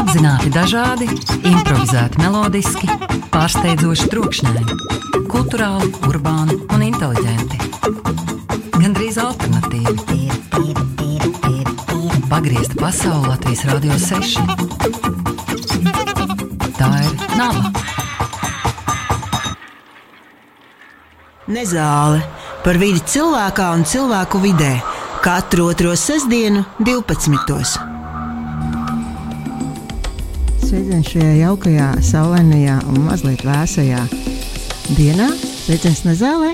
Apzināti dažādi, improvizēti melodiski, pārsteidzoši trokšņaini, kultūrāli, urbāni un inteliģenti. Gan drīz alternatīvi. Pagriezta pasaule Latvijas Rādio 6. Tā ir naba. Nezāle par vidi cilvēkā un cilvēku vidē katru otro sestdienu, 12. Sveiciens šajā jaukajā, saulainajā un mazliet vēsajā dienā. Sveiciens Nezālē.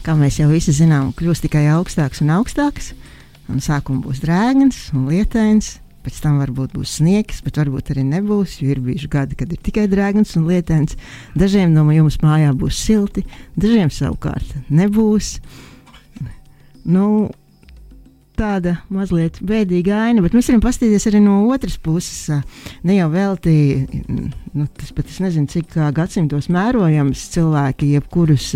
Kā mēs jau visi zinām, kļūst tikai augstāks un augstāks. Un sākumā būs drēgns un lietains. Pēc tam varbūt būs sniegs, bet varbūt arī nebūs. Ir bijuši gadi, kad ir tikai drēgns un lietains. Dažiem no jums mājā būs silti, dažiem savukārt nebūs. Nu, tāda mazliet bēdīga aina, bet mēs varam paskatīties arī no otras puses. Ne jau velti, nu, tas pat es nezinu, cik gadsimtos mērojams cilvēki, jebkurus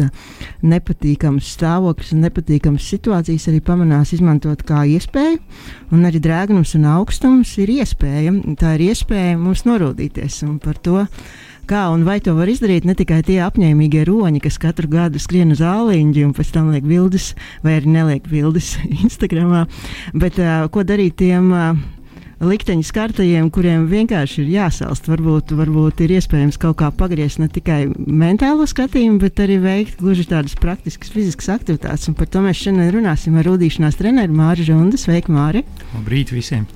nepatīkamus stāvokļus un nepatīkamas situācijas arī pamanās izmantot kā iespēju. Un arī drēgnums un augstums ir iespēja. Tā ir iespēja mums norūdīties un par to Kā un vai to var izdarīt ne tikai tie apņēmīgie roņi, kas katru gadu skrien uz āliņģi un pēc tam liek bildes, vai arī neliek bildes Instagramā, bet uh, ko darīt tiem uh, likteņu skartajiem, kuriem vienkārši ir jāsalst. Varbūt, varbūt ir iespējams kaut kā pagriezt ne tikai mentālo skatījumu, bet arī veikt gluži tādas praktiskas fiziskas aktivitātes. Un par to mēs šodien runāsim ar rudīšanās treneru Māri Žundu. Sveiki, Māri! Labrīt visiem!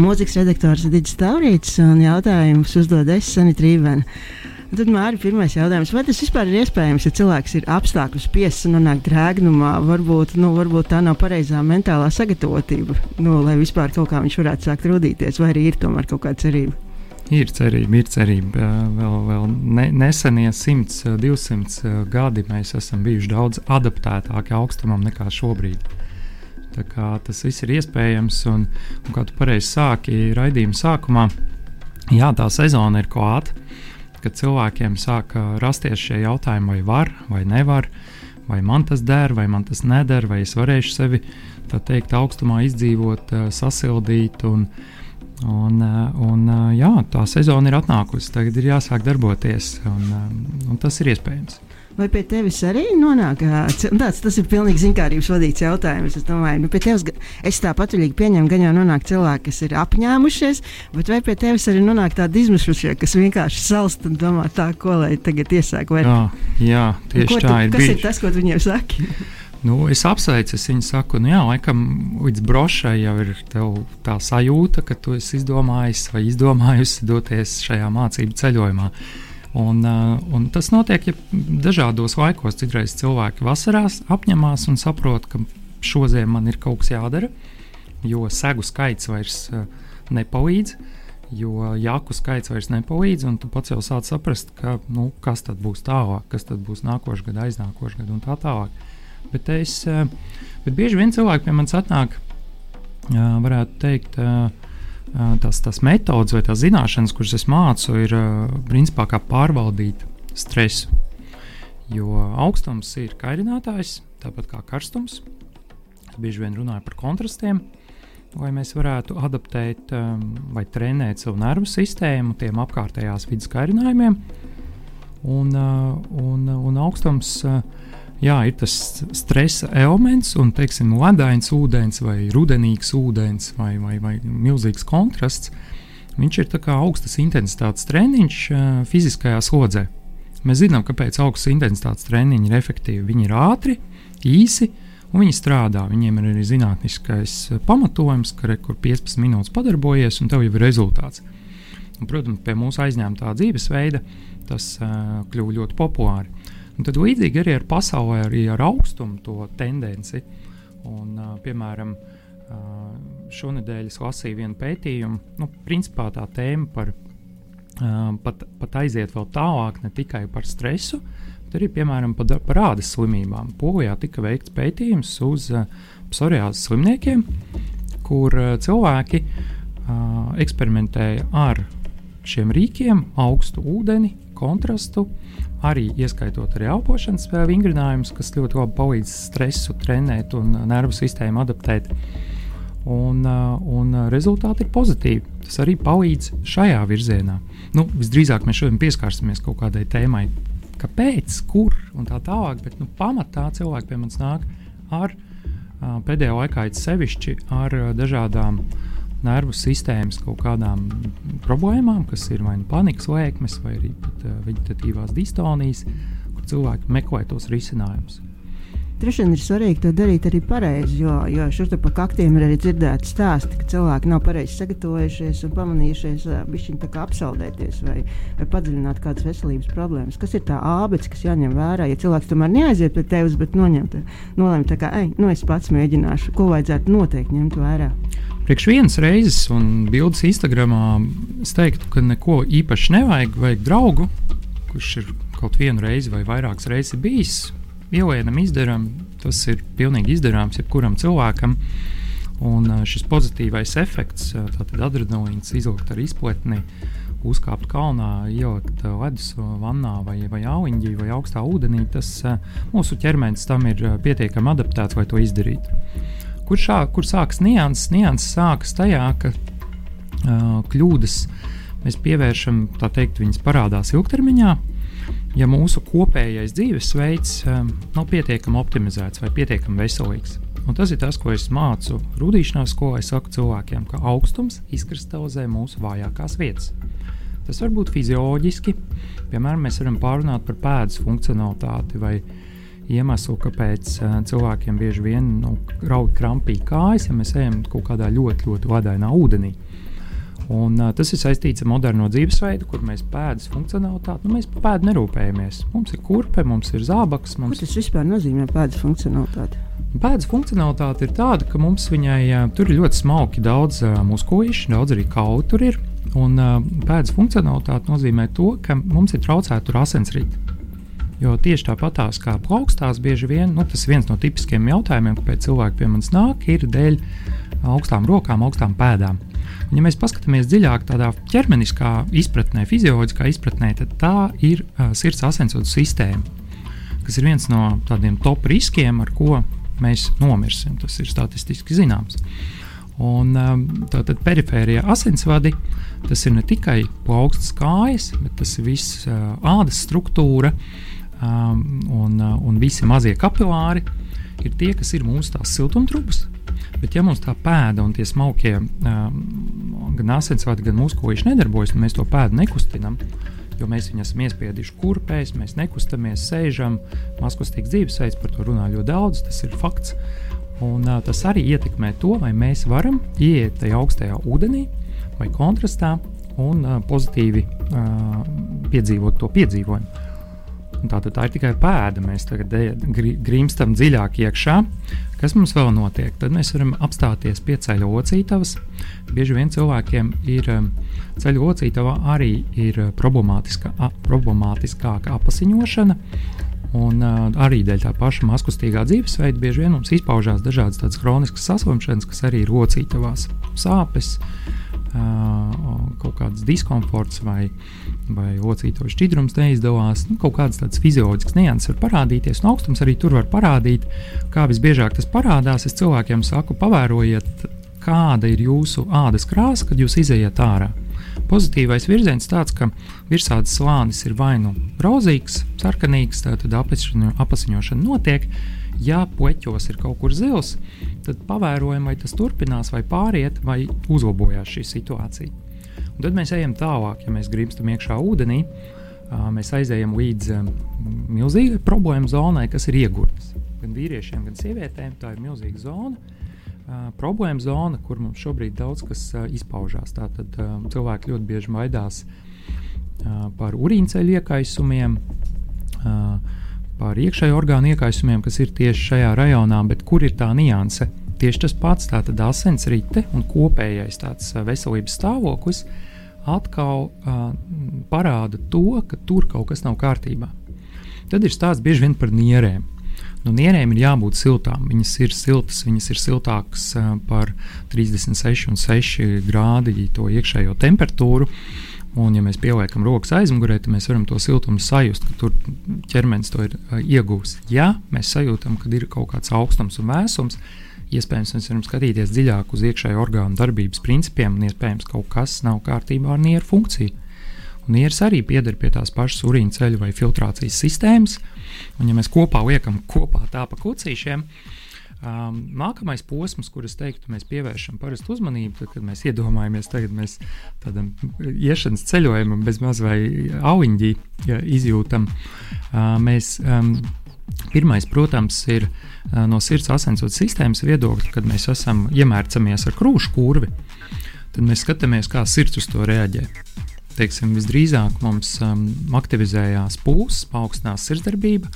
Mūzikas redaktors Digis Taurīts un jautājumus uzdod es Sanita Rīvena. Tad ir pirmais jautājums, vai tas vispār ir iespējams, ja cilvēks ir apstākļu spiests un nonāk drēgnumā? Varbūt, nu, varbūt tā nav pareizā mentālā sagatavotība, nu, lai vispār kaut kā viņš varētu sākt rudīties, vai arī ir tomēr kaut kāda cerība. Ir cerība, ir cerība. Vēl, vēl ne, nesenie 100, 200 gadi mēs esam bijuši daudz adaptētāki augstumam nekā šobrīd. Tas viss ir iespējams, un, un kā tu pareizi sāki raidījuma sākumā, jā, tā sezona ir klāta, kad cilvēkiem sāk rasties šie jautājumi, vai var vai nevar, vai man tas der, vai man tas neder, vai es varēšu sevi teikt, augstumā izdzīvot, sasildīt. Un, Un, un, jā, tā sezona ir atnākusi. Tagad ir jāsāk darboties, un, un tas ir iespējams. Vai pie tevis arī nonāk tāds? Tas ir pilnīgi zinkārības vadīts jautājums. Es domāju, nu, pie tevis es tā patvaļīgi pieņemu, gan jau nonāk cilvēki, kas ir apņēmušies, bet vai pie tevis arī nonāk tādi izmisušie, kas vienkārši salst un domā tā, ko lai tagad iesāk? Vai... Jā, jā, tieši ko, tā ir. Kas bijuši? ir tas, ko viņiem saki? Nu, es apsveicu, viņu saku, nu, jā, laikam, līdz brošai jau ir tā sajūta, ka tu esi izdomājis vai izdomājusi doties šajā mācību ceļojumā. Uh, un tas notiek ja dažādos laikos. Citreiz cilvēki vasarās apņemās un saprot, ka šodien man ir kaut kas jādara, jo segu skaits vairs uh, nepalīdz. Jo jāku skaits vairs nepalīdz, un tu pats jau sāc saprast, ka, nu, kas tad būs tālāk, kas tad būs nākošais gads, aiznākošais gads un tā tālāk. Bet, es, uh, bet bieži vien cilvēki pie manis atnāk, varētu teikt, tās, tās metodas vai tās zināšanas, kuras es mācu, ir principā kā pārvaldīt stresu. Jo augstums ir kairinātājs, tāpat kā karstums. Bieži vien runāju par kontrastiem, lai mēs varētu adaptēt vai trenēt savu nervu sistēmu tiem apkārtējās vidas kairinājumiem. Un, un, un augstums uh, jā, ir tas stresa elements, un, teiksim, ledains ūdens vai rudenīgs ūdens vai, vai, vai milzīgs kontrasts. Viņš ir augstas intensitātes treniņš uh, fiziskajā slodzē. Mēs zinām, kāpēc augstas intensitātes treniņi ir efektīvi. Viņi ir ātri, īsi, un viņi strādā. Viņiem ir arī zinātniskais pamatojums, ka re, kur 15 minūtes padarbojies, un tev jau ir rezultāts. Un, protams, pie mūsu aizņemtā dzīvesveida tas uh, kļuva ļoti populārs. Un tad līdzīgi arī ar pasaulē, arī ar augstumu to tendenci. Un, piemēram, šonadēļ es lasīju vienu pētījumu, nu, principā tā tēma par pat, pat aiziet vēl tālāk, ne tikai par stresu, bet arī piemēram par, par ādas slimībām. Polijā tika veikts pētījums uz psoriāzes slimniekiem, kur cilvēki eksperimentēja ar šiem rīkiem, augstu ūdeni, kontrastu, arī ieskaitot arī elpošanas vingrinājumus, kas ļoti labi palīdz stresu trenēt un nervu sistēmu adaptēt. Un, un rezultāti ir pozitīvi. Tas arī palīdz šajā virzienā. Nu, visdrīzāk mēs šodien pieskarsimies kaut kādai tēmai, kāpēc, kur un tā tālāk. Bet nu, pamatā cilvēki pie manis nāk ar pēdējā laikā, it sevišķi ar dažādām nervu sistēmas kaut kādām problēmām, kas ir vai nu panikas lēkmes, vai arī pat veģetatīvās distonijas, kur cilvēki meklē tos risinājumus. Droši vien ir svarīgi to darīt arī pareizi, jo, jo šur pa kaktiem ir arī dzirdēti stāsti, ka cilvēki nav pareizi sagatavojušies un pamanījušies bišķiņ apsaldēties vai, vai padziļināt kādas veselības problēmas. Kas ir tā ābeks, kas jāņem vērā, ja cilvēks tomēr neaiziet pie tevis, bet noņem, nolēma tā kā, ej, nu es pats mēģināšu, ko vajadzētu noteikti ņemt vērā. Priekš vienas reizes un bildes Instagramā es teiktu, ka neko īpaši nevajag, vajag draugu, kurš ir kaut vienu reizi vai vairākas reizes bijis ielienam, izdarām, tas ir pilnīgi izdarāms jebkuram cilvēkam. Un šis pozitīvais efekts, tātad adrenalīns, izlikt ar izpletni, uzkāpt kalnā, ielikt ledus vannā vai, vai auņģī vai augstā ūdenī, tas mūsu ķermenis tam ir pietiekami adaptēts, lai to izdarītu. Kur, šā, kur sākas nianses? Nianses sākas tajā, ka uh, kļūdas mēs pievēršam, tā teikt, viņas parādās ilgtermiņā, ja mūsu kopējais dzīvesveids um, nav pietiekami optimizēts vai pietiekami veselīgs. Un tas ir tas, ko es mācu rudīšanās skolā. Es saku cilvēkiem, ka augstums izkristalizē mūsu vājākās vietas. Tas var būt fizioloģiski, piemēram, mēs varam pārunāt par pēdas funkcionalitāti vai iemeslu, kāpēc uh, cilvēkiem bieži vien nu, rauj krampīgi kājas, ja mēs ejam kaut kādā ļoti, ļoti vadainā ūdenī. Un, uh, tas ir saistīts ar moderno dzīvesveidu, kur mēs pēdas funkcionalitāti, nu, mēs par pēdu nerūpējamies. Mums ir kurpe, mums ir zābaks. Mums... Ko tas vispār nozīmē pēdas funkcionalitāte? Pēdas funkcionalitāte ir tāda, ka mums viņai uh, tur ir ļoti smalki daudz uh, muskuļu, daudz arī kaulu tur ir. Un uh, pēdas funkcionalitāte nozīmē to, ka mums ir traucēta asensrīte. Jo tieši tāpatās kā plaukstās, bieži vien nu, tas viens no tipiskiem jautājumiem, kāpēc cilvēki pie manis nāk, ir dēļ augstām rokām, augstām pēdām. Un, ja mēs paskatāmies dziļāk tādā ķermeniskā izpratnē, fizioloģiskā izpratnē, tad tā ir uh, sirds asinsvadu sistēma, kas ir viens no tādiem top riskiem, ar ko mēs nomirsim. Tas ir statistiski zināms. Un, tātad perifērijā asinsvadi tas ir ne tikai plaukstas kājas, bet tas ir viss ādas struktūra um, un, un visi mazie kapilāri. Ir tie, kas ir mūsu siltumtrūks, Bet, ja mums tā pēda un tie smalkie um, gan asinsvadi, gan muskuļi nedarbojas, un mēs to pēdu nekustinām, jo mēs viņu esam iespiedījuši kurpēs, mēs nekustamies, sēžam, maskustīgs dzīvesveids, par to runā ļoti daudz, tas ir fakts. Un, uh, tas arī ietekmē to, vai mēs varam ieiet tajā augstajā ūdenī vai kontrastā un uh, pozitīvi uh, piedzīvot to piedzīvojumu. Tātad tā ir tikai pēda. Mēs tagad grimstam dziļāk iekšā. Kas mums vēl notiek? Tad mēs varam apstāties pie ceļa locītavas. Bieži vien cilvēkiem ir um, ceļa locītava arī ir uh, problemātiska, problemātiskāka apasiņošana. Un uh, arī dēļ tā paša maskustīgā dzīvesveida bieži vien mums izpaužās dažādas tādas chroniskas saslimšanas, kas arī ir locītavās sāpes, uh, kaut kāds diskomforts vai vai locīto šķidrums neizdevās. Nu, kaut kādas tādas fizioloģiskas nianses var parādīties, un augstums arī tur var parādīt. Kā visbiežāk tas parādās, es cilvēkiem saku, pavērojiet, kāda ir jūsu ādas krāsa, kad jūs izejat ārā. Pozitīvais virziens tāds, ka virsādas slānis ir vai nu rozīgs, sarkanīgs, tad apasiņošana notiek. Ja puķos ir kaut kur zils, tad pavērojam, vai tas turpinās, vai pāriet, vai uzlabojās šī situācija. Un tad mēs ejam tālāk, ja mēs grimstam iekšā ūdenī. Mēs aizējām līdz milzīgai problēmu zonai, kas ir iegurtas. Gan vīriešiem, gan sievietēm tā ir milzīga zona. Uh, problēma zona, kur mums šobrīd daudz kas uh, izpaužās. Tātad uh, cilvēki ļoti bieži baidās par urīnceļu iekaisumiem, par iekšējo orgānu iekaisumiem, kas ir tieši šajā rajonā, bet kur ir tā nianse? Tieši tas pats, tātad asinsrite un kopējais tāds veselības stāvoklis atkal uh, parāda to, ka tur kaut kas nav kārtībā. Tad ir stāsts bieži vien par nierēm. Nu, nierēm ir jābūt siltām. Viņas ir siltas, viņas ir siltākas uh, par 36,6 grādi to iekšējo temperatūru. Un, ja mēs pieliekam rokas aizmugurē, tad mēs varam to siltumu sajust, ka tur ķermenis to ir uh, iegūs. Ja mēs sajūtam, ka ir kaut kāds augstums un vēsums, iespējams mēs varam skatīties dziļāk uz iekšējo orgānu darbības principiem, un iespējams kaut kas nav kārtībā ar nieru funkciju. Un nieras arī pieder pie tās pašas urīna ceļu vai filtrācijas sistēmas, un ja mēs kopā liekam kopā tā pa kucīšiem, Um, nākamais posms, kurus teiktu, mēs pievēršam parasti uzmanību, tad, kad mēs iedomājamies, tagad mēs tādam iešanas ceļojumam bez maz vai auņģī ja, izjūtam. Uh, mēs, um, pirmais, protams, ir uh, no sirds asins sistēmas viedokļa, kad mēs esam iemērcamies ar krūšu kurvi, tad mēs skatāmies, kā sirds uz to reaģē. Teiksim, visdrīzāk mums um, aktivizējās pulss, paaugstinās sirdsdarbība,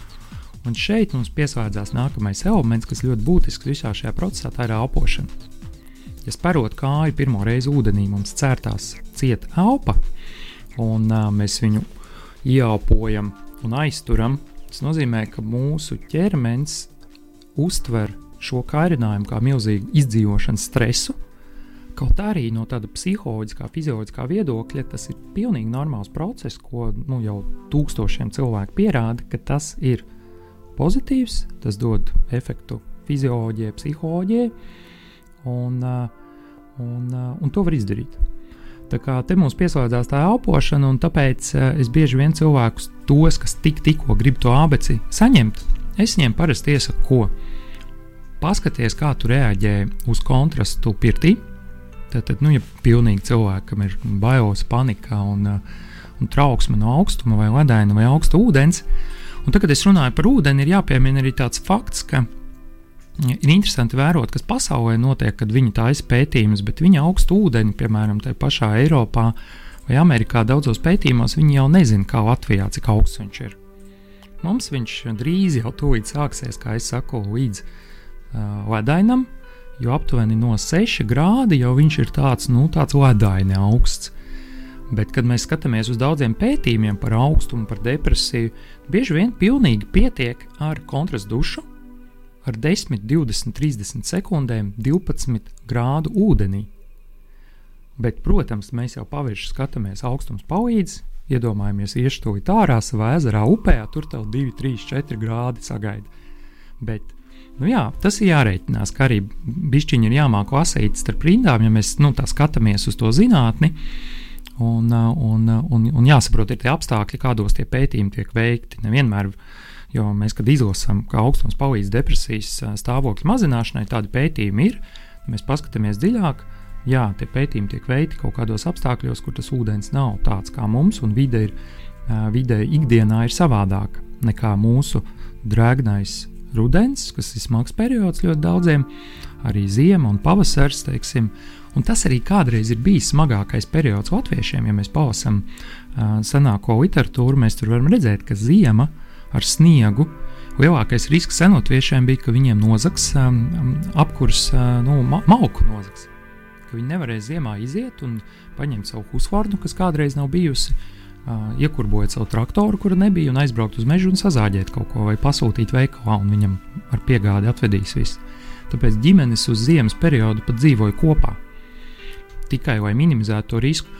Un šeit mums pieslēdzās nākamais elements, kas ļoti būtisks visā šajā procesā, tā ir elpošana. Ja sparot kāju pirmo reizi ūdenī, mums cērtās cieta elpa, un uh, mēs viņu ieelpojam un aizturam. Tas nozīmē, ka mūsu ķermenis uztver šo kairinājumu kā milzīgu izdzīvošanas stresu. Kaut arī no tāda psiholoģiskā, fizioloģiskā viedokļa tas ir pilnīgi normāls process, ko nu, jau tūkstošiem cilvēku pierāda, ka tas ir pozitīvs, tas dod efektu fizioloģijai, psiholoģijai, un, un, un to var izdarīt. Tā kā te mums pieslēdzās tā elpošana, un tāpēc es bieži vien cilvēkus, tos, kas tik, tikko grib to abeci saņemt, es viņiem parasti iesaku, ko paskaties, kā tu reaģē uz kontrastu pirtī. Tad, nu, ja pilnīgi cilvēkam ir bailes, panika un, un trauksme no augstuma vai ledaina vai augsta ūdens, uh, Un tagad, kad es runāju par ūdeni, ir jāpiemina arī tāds fakts, ka ir interesanti vērot, kas pasaulē notiek, kad viņi taisa pētījumus, bet viņa augstu ūdeni, piemēram, tajā pašā Eiropā vai Amerikā, daudzos pētījumos, viņi jau nezina, kā Latvijā, cik augsts viņš ir. Mums viņš drīz jau tūlīt sāksies, kā es saku, līdz uh, ledainam, jo aptuveni no 6 grādi jau viņš ir tāds, nu, tāds ledaini augsts. Bet, kad mēs skatāmies uz daudziem pētījumiem par augstumu, par depresiju, bieži vien pilnīgi pietiek ar kontrastu dušu, ar 10, 20, 30 sekundēm 12 grādu ūdenī. Bet, protams, mēs jau pavirši skatāmies augstums palīdz, iedomājamies iešķūt ārā savā ezerā, upē, tur tev 2, 3, 4 grādi sagaida. Bet, nu jā, tas ir jārēķinās, ka arī bišķiņi ir jāmāk lasīt starp rindām, ja mēs nu, tā skatāmies uz to zinātni. Un, un, un, un jāsaprot, ir tie apstākļi, kādos tie pētījumi tiek veikti. Nevienmēr, jo mēs, kad izlasām, ka augstums palīdz depresijas stāvokļa mazināšanai, tādi pētījumi ir. Mēs paskatāmies dziļāk, jā, tie pētījumi tiek veikti kaut kādos apstākļos, kur tas ūdens nav tāds kā mums, un vide, ir, vide ikdienā ir savādāka nekā mūsu drēgnais rudens, kas ir smags periods ļoti daudziem, arī ziema un pavasaris. Teiksim, Un tas arī kādreiz ir bijis smagākais periods latviešiem. Ja mēs palasām uh, senāko literatūru, mēs tur varam redzēt, ka ziema ar sniegu lielākais risks senotviešiem bija, ka viņiem nozags um, apkurs, uh, nu, ma malku nozags. Ka viņi nevarēja ziemā iziet un paņemt savu husvardu, kas kādreiz nav bijusi, uh, iekurbojot savu traktoru, kura nebija, un aizbraukt uz mežu un sazāģēt kaut ko vai pasūtīt veikalā, un viņam ar piegādi atvedīs visu. Tāpēc ģimenes uz ziemas periodu pat dzīvoja kopā tikai lai minimizētu to risku.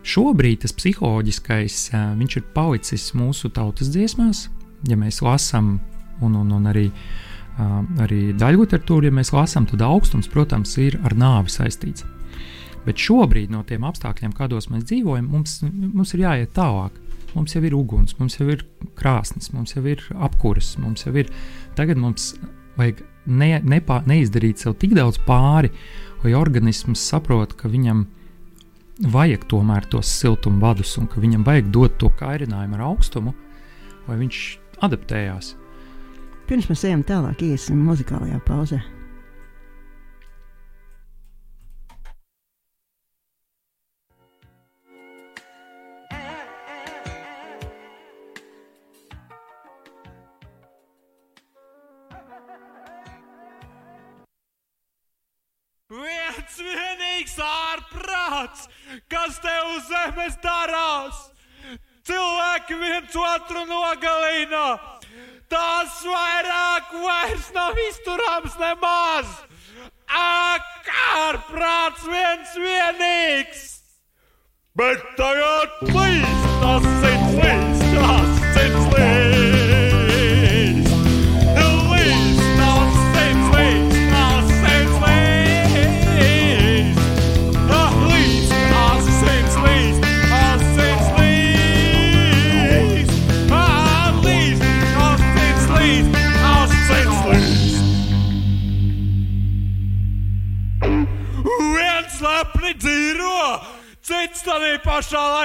Šobrīd tas psiholoģiskais viņš ir palicis mūsu tautas dziesmās, ja mēs lasām, un, un, un arī, arī daļu literatūru, ja mēs lasām, tad augstums, protams, ir ar nāvi saistīts. Bet šobrīd no tiem apstākļiem, kādos mēs dzīvojam, mums, mums ir jāiet tālāk. Mums jau ir uguns, mums jau ir krāsnes, mums jau ir apkūras, mums jau ir. Tagad mums vajag ne, nepā, neizdarīt sev tik daudz pāri, vai organisms saprot, ka viņam vajag tomēr tos siltuma vadus un ka viņam vajag dot to kairinājumu ar augstumu, vai viņš adaptējās. Pirms mēs ejam tālāk, iesim muzikālajā pauzē. ārprāts, kas te uz zemes darās. Cilvēki viens otru nogalina. Tas vairāk vairs nav izturams nemaz. Ak, ārprāts viens vienīgs! Bet tagad plīst tas cits līdz, tas cits līdz.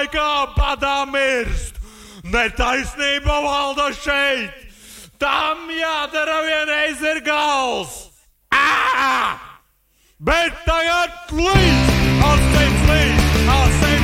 Laikā badā mirst. Netaisnība valda šeit. Tam jādara vienreiz ir gals. Ā! Bet tagad līdz, asins līdz, asins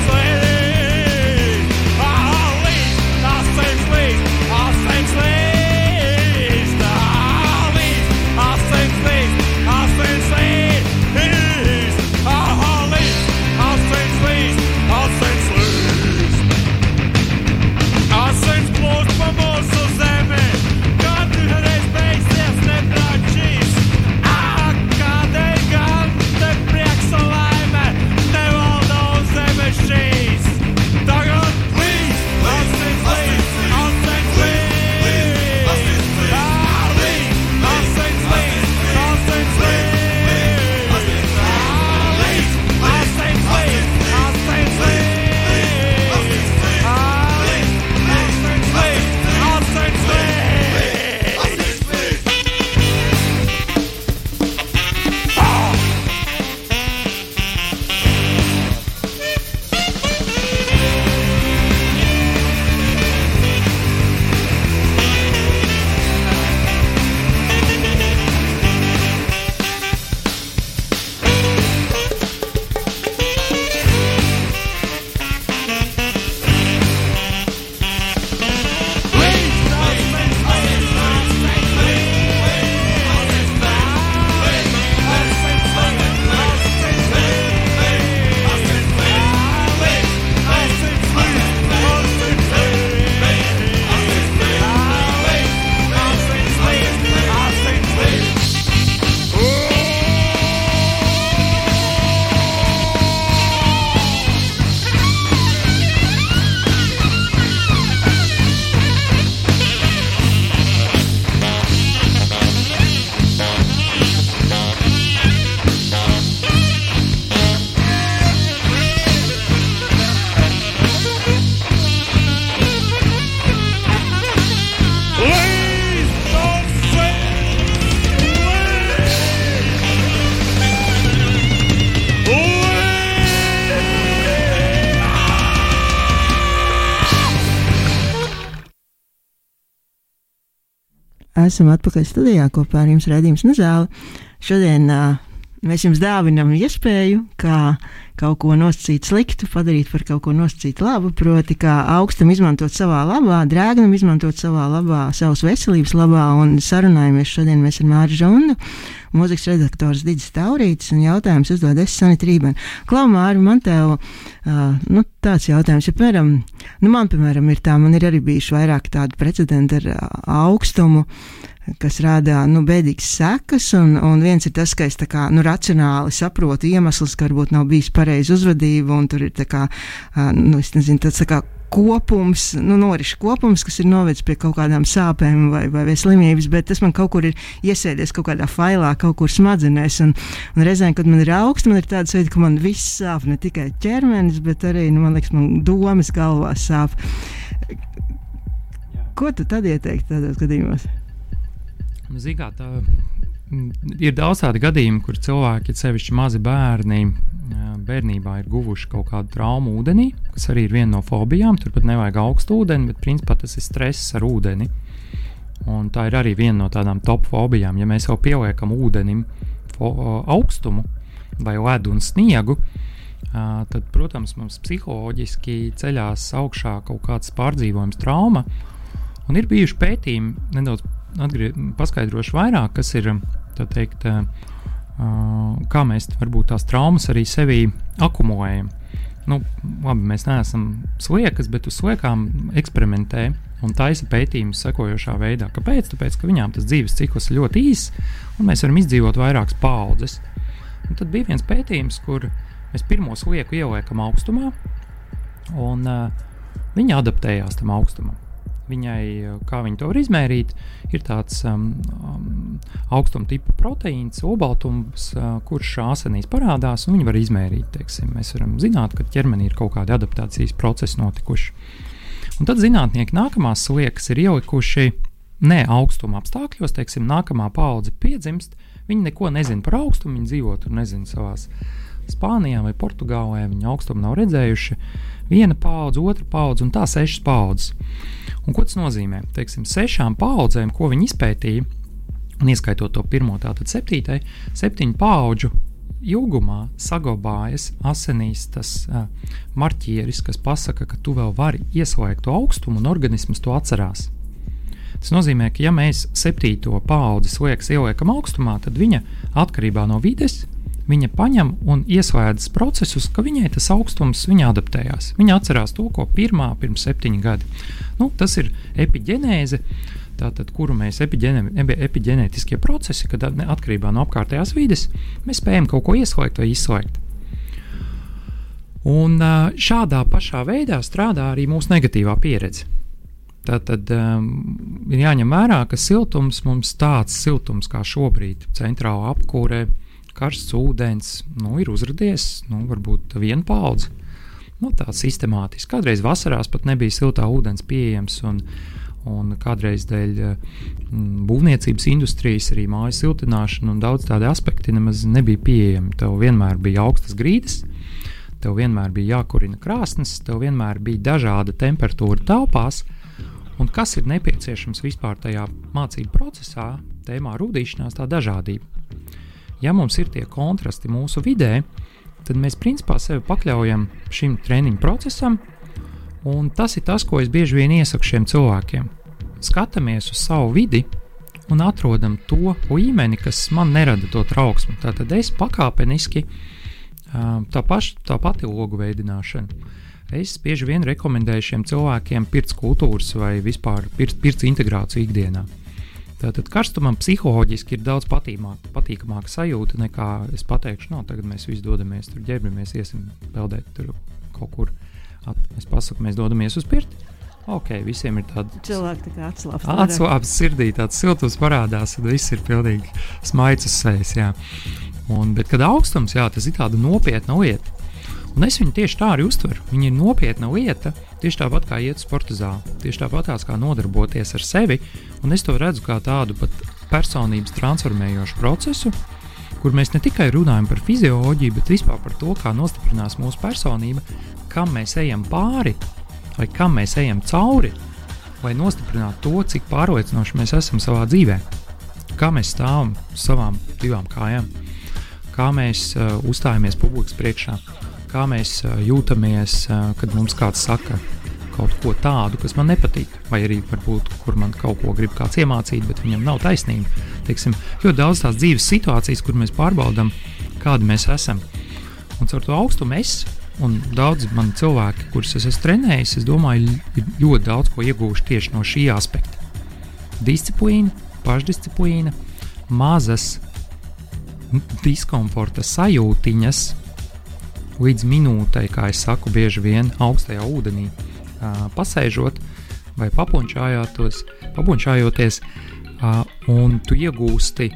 Esam atpakaļ studijā kopā ar jums redzējums Nezāli. Šodien uh, mēs jums dāvinam iespēju, kā kaut ko nosacīt sliktu, padarīt par kaut ko nosacīt labu, proti, kā augstam izmantot savā labā, drēgnam izmantot savā labā, savas veselības labā, un sarunājamies šodien mēs ar Māru Žundu, mūzikas redaktors Digis Taurītis, un jautājums uzdod es Sanita Rībena. Klau, Māri, man tev, uh, nu, tāds jautājums, ja, piemēram, nu, man, piemēram, ir tā, man ir arī bijuši vairāk tādu precedentu ar uh, augstumu, kas rada nu, bēdīgas sekas. Un, un viens ir tas, ka es kā, nu, racionāli saprotu iemeslus, ka varbūt nav bijis pareiza uzvedība, un tur ir kā, nu, nezinu, tāds tā kā kopums, nu, norišu kopums, kas ir novedis pie kaut kādām sāpēm vai, vai, vai slimības, bet tas man kaut kur ir iesēdies kaut kādā failā, kaut kur smadzenēs. Un, un reizēm, kad man ir augsts, man ir tāds veids, ka man viss sāp, ne tikai ķermenis, bet arī, nu, man liekas, man domas galvā sāp. Ko tu tad ieteiktu tādos gadījumos? Nu, Zinā, tā mm, ir daudz tādu gadījumu, kur cilvēki, sevišķi mazi bērni, bērnībā ir guvuši kaut kādu traumu ūdenī, kas arī ir viena no fobijām. Turpat nevajag augstu ūdeni, bet principā tas ir stress ar ūdeni. Un tā ir arī viena no tādām top fobijām. Ja mēs jau pieliekam ūdenim augstumu vai ledu un sniegu, tad, protams, mums psiholoģiski ceļās augšā kaut kāds pārdzīvojums, trauma. Un ir bijuši pētījumi nedaudz atgrie, paskaidrošu vairāk, kas ir teikt, uh, kā mēs varbūt tās traumas arī sevī akumulējam. Nu, labi, mēs neesam sliekas, bet uz sliekām eksperimentē un taisa pētījumus sekojošā veidā. Kāpēc? Tāpēc, ka viņām tas dzīves cikls ir ļoti īss, un mēs varam izdzīvot vairākas paudzes. Un tad bija viens pētījums, kur mēs pirmo slieku ieliekam augstumā, un uh, viņi adaptējās tam augstumam viņai, kā viņi to var izmērīt, ir tāds um, um, augstuma tipa proteīns, obaltums, uh, kurš asinīs parādās, un viņi var izmērīt. Teiksim. Mēs varam zināt, ka ķermenī ir kaut kādi adaptācijas procesi notikuši. Un tad zinātnieki nākamās sliekas ir ielikuši ne augstuma apstākļos, teiksim, nākamā paudze piedzimst. Viņi neko nezina par augstumu, viņi dzīvo tur, nezinu, savās Spānijā vai Portugālē. Viņi augstumu nav redzējuši. Viena paudze, otra paudze un tā sešas paudzes. Un ko tas nozīmē? Teiksim, sešām paudzēm, ko viņi izpētīja, un ieskaitot to pirmo, tātad septītai, septiņu paudžu ilgumā saglabājas asinīs tas uh, marķieris, kas pasaka, ka tu vēl vari ieslēgt to augstumu, un organisms to atcerās. Tas nozīmē, ka ja mēs septīto paudzi sliekas ieliekam augstumā, tad viņa atkarībā no vides viņa paņem un ieslēdz procesus, ka viņai tas augstums viņa adaptējās. Viņa atcerās to, ko pirmā pirms septiņi gadi. Nu, tas ir epigenēze. Tātad, kuru mēs epigenētiskie procesi, kad atkarībā no apkārtējās vides mēs spējam kaut ko ieslēgt vai izslēgt. Un šādā pašā veidā strādā arī mūsu negatīvā pieredze. Tātad um, ir jāņem vērā, ka siltums mums tāds siltums kā šobrīd, centrālā apkūrē, karsts ūdens, nu, ir uzradies nu, varbūt viena paudze. Nu, tā sistemātiski. Kādreiz vasarās pat nebija siltā ūdens pieejams. Un, Un kādreiz dēļ mm, būvniecības industrijas, arī mājas siltināšana un daudz tādi aspekti nemaz nebija pieejami. Tev vienmēr bija augstas grīdas, tev vienmēr bija jākurina krāsnes, tev vienmēr bija dažāda temperatūra telpās. Un kas ir nepieciešams vispār tajā mācību procesā, tēmā rūtīšanās, tā dažādība ja mums ir tie kontrasti mūsu vidē, tad mēs principā sevi pakļaujam šim treniņu procesam, un tas ir tas, ko es bieži vien iesaku šiem cilvēkiem. Skatāmies uz savu vidi un atrodam to līmeni, kas man nerada to trauksmu. Tātad es pakāpeniski tā, paš, tā pati logu veidināšana. Es bieži vien rekomendēju šiem cilvēkiem pirts kultūras vai vispār pirts, pirts integrāciju ikdienā. Tātad karstumam psiholoģiski ir daudz patīmāk, patīkamāka sajūta nekā es pateikšu, no tagad mēs visi dodamies tur ģērbamies, iesim peldēt tur kaut kur. At, es pasaku, mēs dodamies uz pirti. Ok, visiem ir tāda cilvēka tā atslābs. Atslābs sirdī, tāds siltums parādās, tad viss ir pilnīgi uz sejas. Jā. Un, bet, kad augstums, jā, tas ir tāda nopietna lieta. Un es viņu tieši tā arī uztveru. Viņa ir nopietna lieta, tieši tāpat kā iet uz sporta zāli, tieši tāpat kā nodarboties ar sevi. Un es to redzu kā tādu personības transformējošu procesu, kur mēs ne tikai runājam par fizioloģiju, bet vispār par to, kā nostiprinās mūsu personība, kam mēs ejam pāri vai kam mēs ejam cauri, lai nostiprinātu to, cik pārliecinoši mēs esam savā dzīvē. Kā mēs stāvam savām divām kājām, kā mēs uh, uzstājamies publikas priekšā kā mēs jūtamies, kad mums kāds saka kaut ko tādu, kas man nepatīk, vai arī varbūt kur man kaut ko grib kāds iemācīt, bet viņam nav taisnība. Teiksim, ļoti daudz tās dzīves situācijas, kur mēs pārbaudām, kādi mēs esam. Un caur to augstumu es un daudz mani cilvēki, kurus es esmu trenējis, es domāju, ļoti daudz ko iegūšu tieši no šī aspekta. Disciplīna, pašdisciplīna, mazas diskomforta sajūtiņas, līdz minūtei, kā es saku, bieži vien augstajā ūdenī pasēžot vai papunčājoties, un tu iegūsti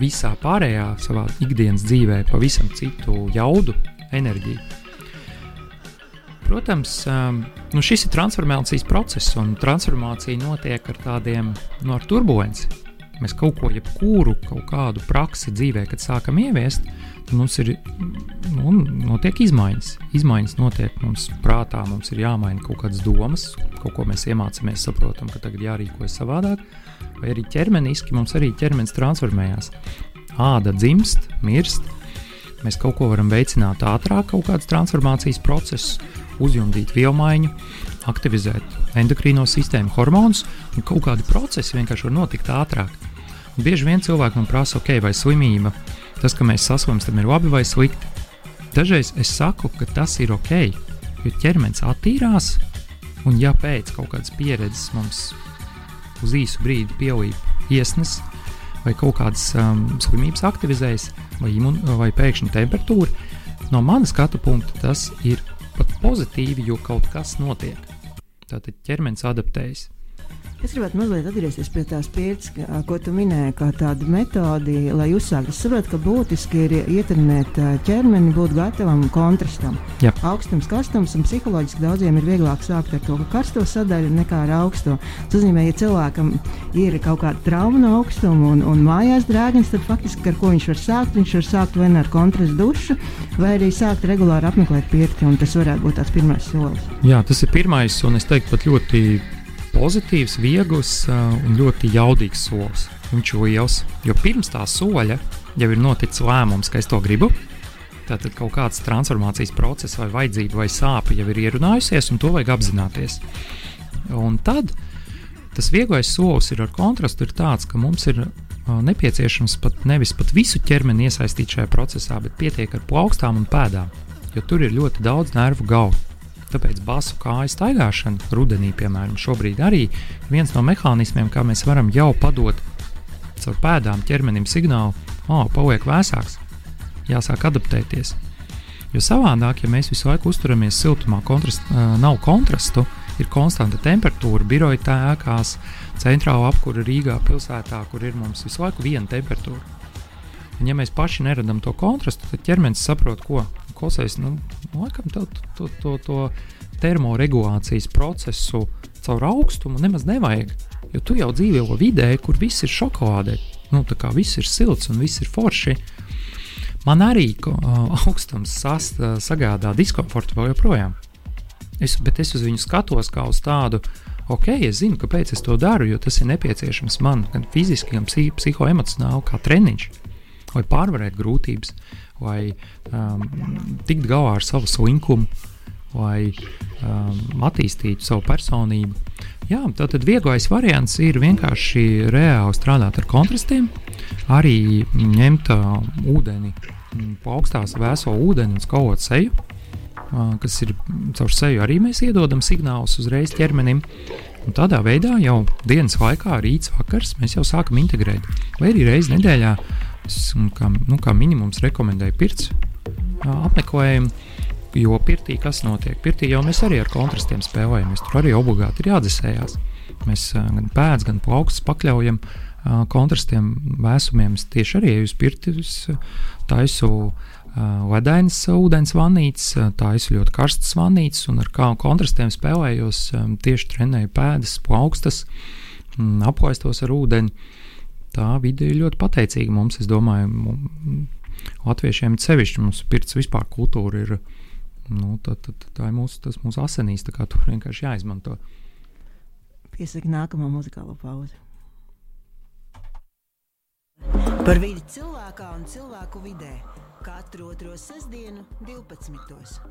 visā pārējā savā ikdienas dzīvē pavisam citu jaudu, enerģiju. Protams, nu šis ir transformācijas process, un transformācija notiek ar tādiem no nu, turbulenci. Mēs kaut ko, jebkuru kaut kādu praksi dzīvē, kad sākam ieviest, mums ir nu, notiek izmaiņas. Izmaiņas notiek mums prātā, mums ir jāmaina kaut kādas domas, kaut ko mēs iemācāmies, saprotam, ka tagad jārīkojas savādāk, vai arī ķermeniski mums arī ķermenis transformējās. Āda dzimst, mirst, mēs kaut ko varam veicināt ātrāk, kaut kādas transformācijas procesus, uzjundīt vielmaiņu, aktivizēt endokrīno sistēmu, hormonus, un kaut kādi procesi vienkārši var notikt ātrāk. Un bieži vien cilvēki man prasa, ok, vai slimība, tas, ka mēs saslimstam, ir labi vai slikti. Dažreiz es saku, ka tas ir ok, jo ķermenis attīrās, un ja pēc kaut kādas pieredzes mums uz īsu brīdi pielīp iesnas, vai kaut kādas um, slimības aktivizējas, vai, imun, vai pēkšņi temperatūra, no manas skatu punkta tas ir pat pozitīvi, jo kaut kas notiek. Tātad ķermenis adaptējas. Es gribētu mazliet atgriezties pie tās pieredzes, ko tu minēji, kā tādu metodi, lai uzsāktu. Es saprotu, ka būtiski ir ietekmēt ķermeni, būt gatavam kontrastam. Jā. Augstums, karstums un psiholoģiski daudziem ir vieglāk sākt ar to karsto sadaļu nekā ar augsto. Tas nozīmē, ja cilvēkam ir kaut kāda trauma no augstuma un, un mājās drēgns, tad faktiski ar ko viņš var sākt? Viņš var sākt vai nu ar kontrastu dušu, vai arī sākt regulāri apmeklēt pirti. Tas varētu būt tāds pirmais solis. Jā, tas ir pirmais, un es teiktu, pat ļoti pozitīvs, viegls uh, un ļoti jaudīgs solis. Viņš ir liels, jo pirms tā soļa jau ir noticis lēmums, ka es to gribu. Tātad kaut kāds transformācijas process, vai vajadzība, vai sāpe jau ir ierunājusies, un to vajag apzināties. Un tad tas vieglais solis ir ar kontrastu, ir tāds, ka mums ir uh, nepieciešams pat nevis pat visu ķermeni iesaistīt šajā procesā, bet pietiek ar plaukstām un pēdām, jo tur ir ļoti daudz nervu galu. Tāpēc basu kāju staigāšana rudenī, piemēram, šobrīd arī ir viens no mehānismiem, kā mēs varam jau padot caur pēdām ķermenim signālu, o, oh, paliek vēsāks, jāsāk adaptēties. Jo savādāk, ja mēs visu laiku uzturamies siltumā, kontrast, nav kontrastu, ir konstanta temperatūra, biroja tēkās, centrāla apkūra Rīgā pilsētā, kur ir mums visu laiku viena temperatūra. Un, ja mēs paši neradām to kontrastu, tad ķermenis saprot, ko klausies, nu, laikam to, to, to, to termoregulācijas procesu caur augstumu nemaz nevajag. Jo tu jau dzīvo vidē, kur viss ir šokolādē. Nu, tā kā viss ir silts un viss ir forši. Man arī uh, augstums sas, uh, sagādā diskomfortu vēl joprojām. Es, bet es uz viņu skatos kā uz tādu, ok, es zinu, kāpēc es to daru, jo tas ir nepieciešams man gan fiziski, gan psihoemocionāli, kā treniņš, lai pārvarētu grūtības vai um, tikt galā ar savu slinkumu, vai um, attīstītu savu personību. Jā, tātad vieglais variants ir vienkārši reāli strādāt ar kontrastiem, arī ņemt uh, ūdeni, pa augstās vēso ūdeni un skaut seju, uh, kas ir caur seju arī mēs iedodam signālus uzreiz ķermenim. Un tādā veidā jau dienas laikā, rīts, vakars, mēs jau sākam integrēt. Vai arī reizes nedēļā Es kā, nu, kā minimums rekomendēju pirts apmeklējumu. Jo pirtī kas notiek? Pirtī jau mēs arī ar kontrastiem spēlējamies. Tur arī obligāti ir jādzesējās. Mēs gan pēdas, gan plaukstus pakļaujam kontrastiem, vēsumiem. Es tieši arī uz pirti taisu ledainas ūdens vannītes, taisu ļoti karstas vannītes un ar kā kontrastiem spēlējos. Tieši trenēju pēdas, plaukstas, aplaistos ar ūdeni tā vide ir ļoti pateicīga mums. Es domāju, mums, latviešiem sevišķi mums pirts vispār kultūra ir. Nu, tā, tā, tā ir mūsu, tas mūsu asinīs, tā kā tur vienkārši jāizmanto. Piesaka nākamā muzikālo pauze. Par vidi cilvēkā un cilvēku vidē katru otro sestdienu, 12.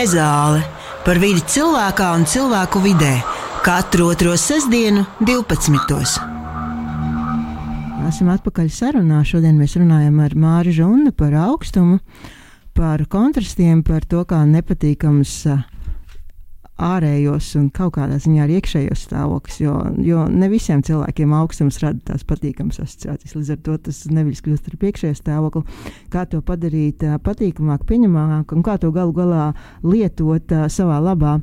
Nezāle par vidi cilvēkā un cilvēku vidē katru otro sestdienu, 12. Esam atpakaļ sarunā. Šodien mēs runājam ar Māri Žunu par augstumu, par kontrastiem, par to, kā nepatīkams uh, ārējos un kaut kādā ziņā arī iekšējos stāvokļus. Jo, jo ne visiem cilvēkiem augstums rada tās patīkamas asociācijas. Līdz ar to tas nevis kļūst ar iekšējo stāvokli. Kā to padarīt patīkamāk, pieņemamāk un kā to galu galā lietot savā labā.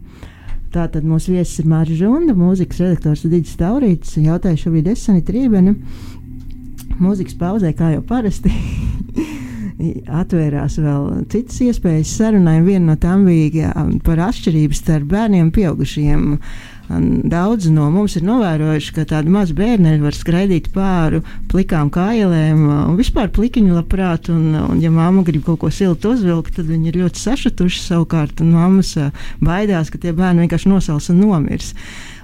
Tātad mūsu viesis ir Mārcis Zunda, mūzikas redaktors Digis Taurītis. Jautāju šobrīd es Sanita Rībena. Mūzikas pauzē, kā jau parasti. atvērās vēl citas iespējas sarunai. Viena no tām bija par atšķirību starp bērniem un pieaugušiem. Daudzi no mums ir novērojuši, ka tādi mazi bērni var skraidīt pāri plikām kājām un vispār plikiņu labprāt. Un, un, ja mamma grib kaut ko siltu uzvilkt, tad viņi ir ļoti sašutuši savukārt. Un mammas baidās, ka tie bērni vienkārši nosals un nomirs.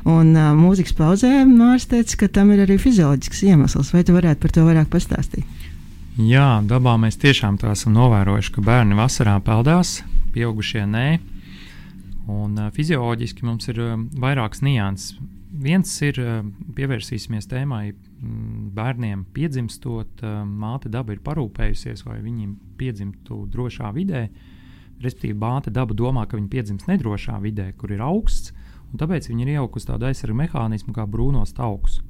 Un uh, mūzikas pauzē Mārcis teica, ka tam ir arī fizioloģisks iemesls. Vai tu varētu par to vairāk pastāstīt? Jā, dabā mēs tiešām to esam novērojuši, ka bērni vasarā peldās, pieaugušie nē. Un, fizioloģiski mums ir vairākas nianses. Viens ir, pievērsīsimies tēmai, mm, bērniem piedzimstot, māte daba ir parūpējusies, vai viņiem piedzimtu drošā vidē. Respektīvi, māte daba domā, ka viņi piedzims nedrošā vidē, kur ir augsts, un tāpēc viņi ir iejaukusi tādu aizsargu mehānismu kā brūnos taukus.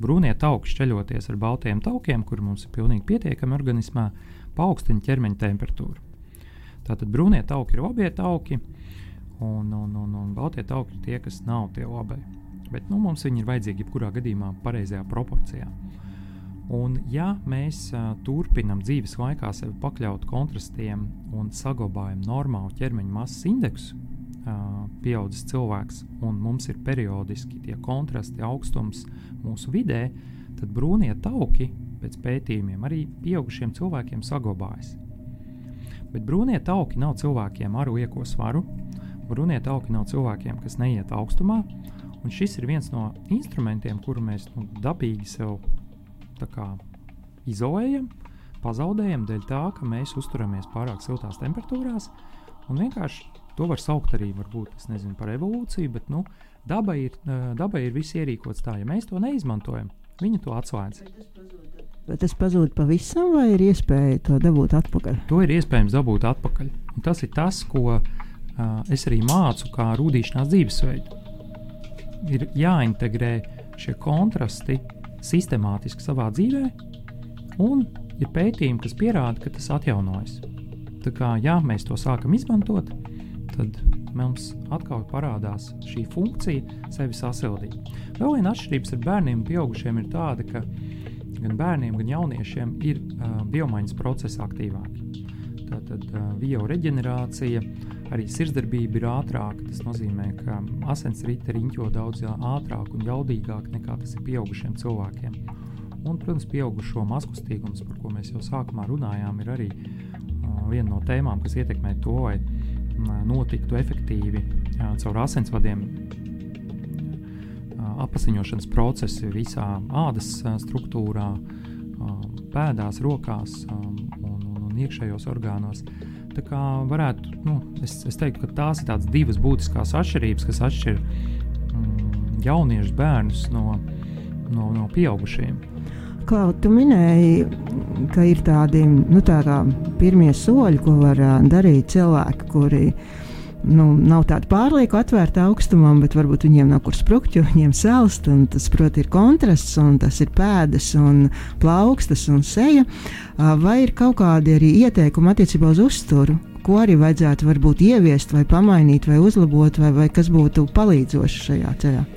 Brūnie tauki šķeļoties ar baltiem taukiem, kuri mums ir pilnīgi pietiekami organismā, paaugstina ķermeņa temperatūru. Tātad brūnie tauki ir obie tauki, un, un, un, un baltie tauki ir tie, kas nav tie obai. Bet nu, mums viņi ir vajadzīgi jebkurā gadījumā pareizajā proporcijā. Un, ja mēs uh, turpinām dzīves laikā sevi pakļaut kontrastiem un saglabājam normālu ķermeņa masas indeksu, pieaudzis cilvēks, un mums ir periodiski tie kontrasti, augstums mūsu vidē, tad brūnie tauki pēc pētījumiem arī pieaugušiem cilvēkiem saglabājas. Bet brūnie tauki nav cilvēkiem ar lieko svaru. Brūnie tauki nav cilvēkiem, kas neiet augstumā. Un šis ir viens no instrumentiem, kuru mēs nu, dabīgi sev kā, izolējam, pazaudējam dēļ tā, ka mēs uzturamies pārāk siltās temperatūrās. Un vienkārši to var saukt arī varbūt, nezinu, par evolūciju, bet nu, Dabai ir, dabai ir viss ierīkots tā, ja mēs to neizmantojam, viņa to atslēdz. Vai tas pazūd pavisam, vai ir iespēja to dabūt atpakaļ? To ir iespējams dabūt atpakaļ. Un tas ir tas, ko uh, es arī mācu, kā rūtīšanās dzīvesveidu. Ir jāintegrē šie kontrasti sistemātiski savā dzīvē, un ir pētījumi, kas pierāda, ka tas atjaunojas. Tā kā jā, mēs to sākam izmantot, tad mums atkal parādās šī funkcija sevi sasildīt. Vēl viena atšķirība ar bērniem un pieaugušiem ir tāda, ka gan bērniem, gan jauniešiem ir uh, biomaiņas procesi aktīvāki. Tātad uh, bioreģenerācija, arī sirdsdarbība ir ātrāka. Tas nozīmē, ka asins rīta riņķo daudz ātrāk un jaudīgāk nekā tas ir pieaugušiem cilvēkiem. Un, protams, pieaugušo maskustīgums, par ko mēs jau sākumā runājām, ir arī uh, viena no tēmām, kas ietekmē to, vai notiktu efektīvi caur asinsvadiem apziņošanas procesi visā ādas struktūrā, pēdās, rokās un, un, un iekšējos orgānos. Tā kā varētu, nu, es, es teiktu, ka tās ir divas būtiskas atšķirības, kas atšķir mm, jauniešus bērnus no, no, no pieaugušiem. Klau, tu minēji, ka ir tādi nu, tā pirmie soļi, ko var darīt cilvēki, kuri nu, nav tādi pārlieku atvērti augstumam, bet varbūt viņiem nav kur sprukt, jo viņiem salst. Tas, protams, ir kontrasts, un tas ir pēdas, un plaukstas un seja. Vai ir kaut kādi arī ieteikumi attiecībā uz uzturu? Ko arī vajadzētu varbūt ieviest, vai pamainīt, vai uzlabot, vai, vai kas būtu palīdzoši šajā ceļā?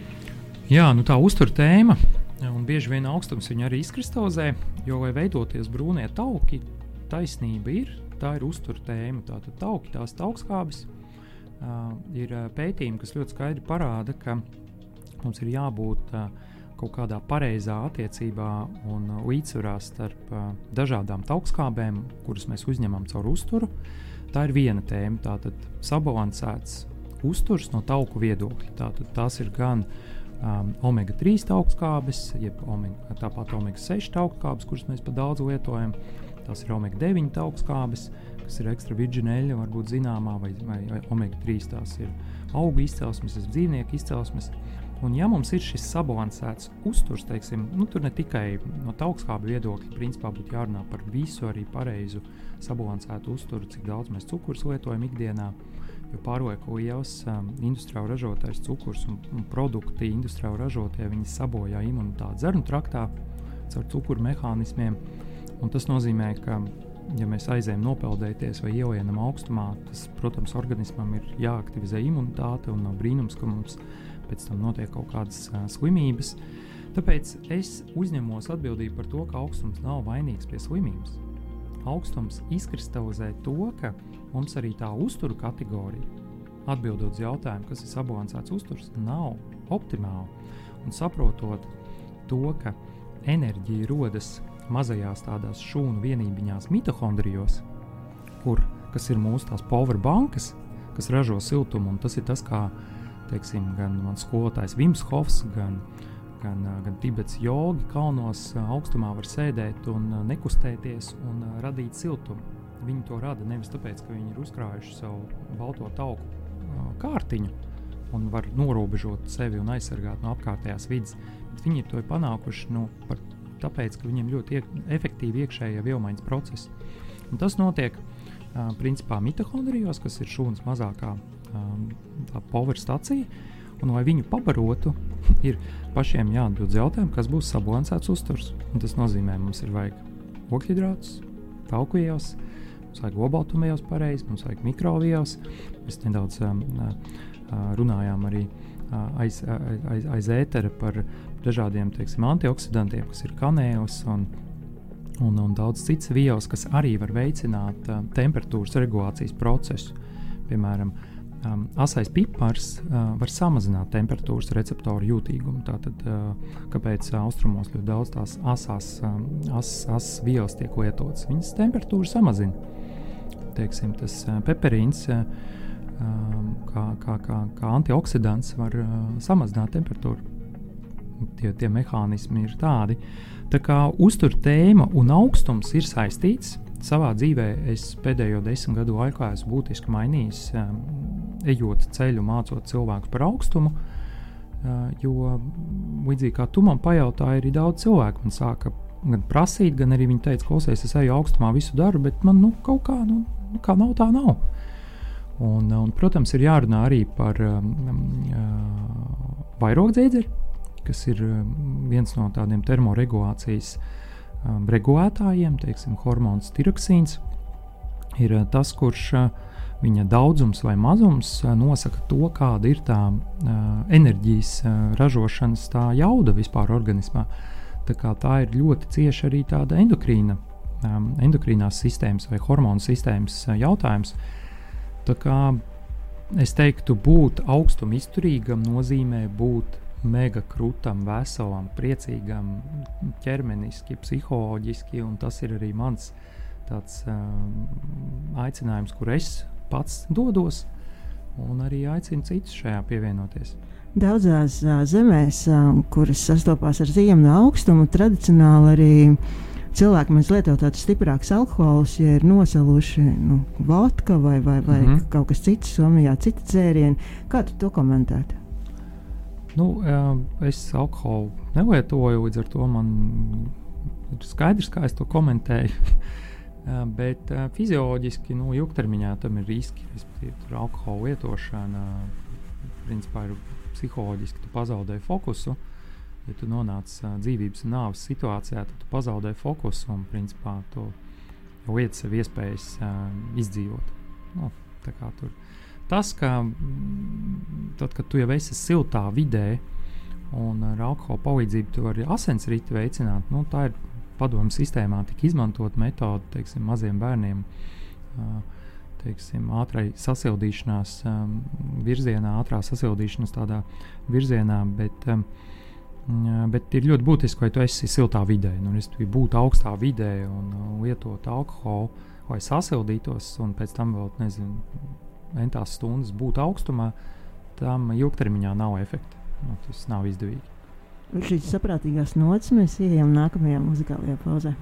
Jā, nu tā uzturu tēma Un bieži vien augstums viņu arī izkristalizē, jo, lai veidoties brūnie tauki, taisnība ir, tā ir uztur tēma. Tātad tauki, tās augstskābes, uh, ir pētījumi, kas ļoti skaidri parāda, ka mums ir jābūt uh, kaut kādā pareizā attiecībā un līdzsvarā starp uh, dažādām augstskābēm, kuras mēs uzņemam caur uzturu. Tā ir viena tēma, tātad sabalansēts uzturs no tauku viedokļa. Tātad tās ir gan uh, um, omega-3 augstskābes, jeb omega, tāpat omega-6 augstskābes, kuras mēs pat daudz lietojam. Tas ir omega-9 augstskābes, kas ir ekstra virģineļa, varbūt zināmā, vai, vai, vai omega-3 tās ir augu izcelsmes, dzīvnieku izcelsmes. Un, ja mums ir šis sabalansēts uzturs, teiksim, nu, tur ne tikai no augstskāba viedokļa, principā būtu jārunā par visu arī pareizu sabalansētu uzturu, cik daudz mēs cukurus lietojam ikdienā. Jo pārlieku liels um, industriāli ražotais cukurs un, un produkti industriāli ražotie, sabojā imunitāti zarnu traktā caur cukuru mehānismiem. Tas nozīmē, ka ja mēs aizējām nopeldēties vai ielienam augstumā, tas, protams, organismam ir jāaktivizē imunitāte un nav brīnums, ka mums pēc tam notiek kaut kādas uh, slimības. Tāpēc es uzņemos atbildību par to, ka augstums nav vainīgs pie slimības. Augstums izkristalizē to, ka mums arī tā uzturu kategorija, atbildot uz jautājumu, kas ir sabalansēts uzturs, nav optimāla. Un saprotot to, ka enerģija rodas mazajās tādās šūnu vienībās, mitohondrijos, kur, kas ir mūsu tās power bankas, kas ražo siltumu. Un tas ir tas, kā teiksim, gan mans skolotājs Vims Hofs, gan, gan, gan Tibets jogi kalnos augstumā var sēdēt un nekustēties un radīt siltumu. Viņi to rada nevis tāpēc, ka viņi ir uzkrājuši savu balto tauku kārtiņu un var norobežot sevi un aizsargāt no apkārtējās vidas, bet viņi to ir panākuši nu, par tāpēc, ka viņiem ļoti iek, efektīvi iekšējie vielmaiņas procesi. Un tas notiek uh, principā mitohondrijos, kas ir šūnas mazākā power stacija. Un, lai viņu pabarotu, ir pašiem jāatbild uz jautājumu, kas būs sabalansēts uzturs. Un tas nozīmē, mums ir vajag ogļhidrātus, tauku ielas, mums vajag obaltumvielas pareizi, mums vajag mikrovielas. Mēs nedaudz um, uh, runājām arī uh, aiz, aiz, aiz ētera par dažādiem teiksim, antioksidantiem, kas ir kanēlis un, un, un daudz citas vielas, kas arī var veicināt uh, temperatūras regulācijas procesu. Piemēram, um, asais pipars uh, var samazināt temperatūras receptoru jūtīgumu. Tātad, uh, kāpēc austrumos ļoti daudz tās asās um, as, as vielas tiek lietotas? Viņas temperatūru samazina. Teiksim, tas uh, peperīns. Uh, Kā, kā, kā, kā antioksidants var uh, samazināt temperatūru tie, tie mehānismi ir tādi. Tā kā uztur tēma un augstums ir saistīts. Savā dzīvē es pēdējo desmit gadu laikā esmu būtiski mainījis, um, ejot ceļu, mācot cilvēku par augstumu. Jo līdzīgi kā tu man pajautāji, ir daudz cilvēku, man sāka gan prasīt, gan arī viņi teica, klausies, es eju augstumā, visu daru, bet man nu, kaut kā, nu, nu, kā nav, tā nav. Un, un, protams, ir jārunā arī par um, uh, vairogdzēdzeri, kas ir um, viens no tādiem termoregulācijas um, regulētājiem, teiksim, hormons tiroksīns, ir uh, tas, kurš uh, viņa daudzums vai mazums uh, nosaka to, kāda ir tā uh, enerģijas uh, ražošanas tā jauda vispār organismā. Tā, tā ir ļoti cieši arī tāda endokrīna, um, endokrīnās sistēmas vai hormonu sistēmas uh, jautājums. Tā kā es teiktu, būt augstuma izturīgam nozīmē būt mega krūtam, veselam, priecīgam, ķermeniski, psiholoģiski. Tas ir arī mans tāds, um, aicinājums, kur es pats dodos, un arī aicinu citus šajā pievienoties. Daudzās uh, zemēs, uh, kuras sastopās ar ziemu no augstuma, tradicionāli arī cilvēki mēs lietojam tādus stiprākus alkoholus, ja ir nosaluši nu, vodka vai, vai, vai mm -hmm. kaut kas cits, Somijā, citi dzērieni. Kā tu to komentētu? Nu, es alkoholu nelietoju, līdz ar to man ir skaidrs, kā es to komentēju. Bet fizioloģiski, nu, ilgtermiņā tam ir riski. Respektīvi, alkohola lietošana principā ir psiholoģiski. Tu pazaudē fokusu. Ja tu nonāc dzīvības un nāves situācijā, tad tu pazaudē fokusu un principā tu lietas sev iespējas izdzīvot. Nu, tas, ka mm, tad, kad tu jau esi siltā vidē un ar alkohola palīdzību tu vari asinsriti veicināt, nu, tā ir padomu sistēmā tik izmantot metode teiksim, maziem bērniem. Teiksim, ātrai sasildīšanās um, virzienā, ātrā sasildīšanās tādā virzienā, bet, um, bet ir ļoti būtiski, lai tu esi siltā vidē. Nu, es gribu būt augstā vidē un uh, lietot alkoholu, lai sasildītos, un pēc tam vēl nezinu, entās stundas būt augstumā, tam ilgtermiņā nav efekta. Nu, tas nav izdevīgi. Uz šīs saprātīgās nots mēs ejam nākamajā muzikālajā pauzē.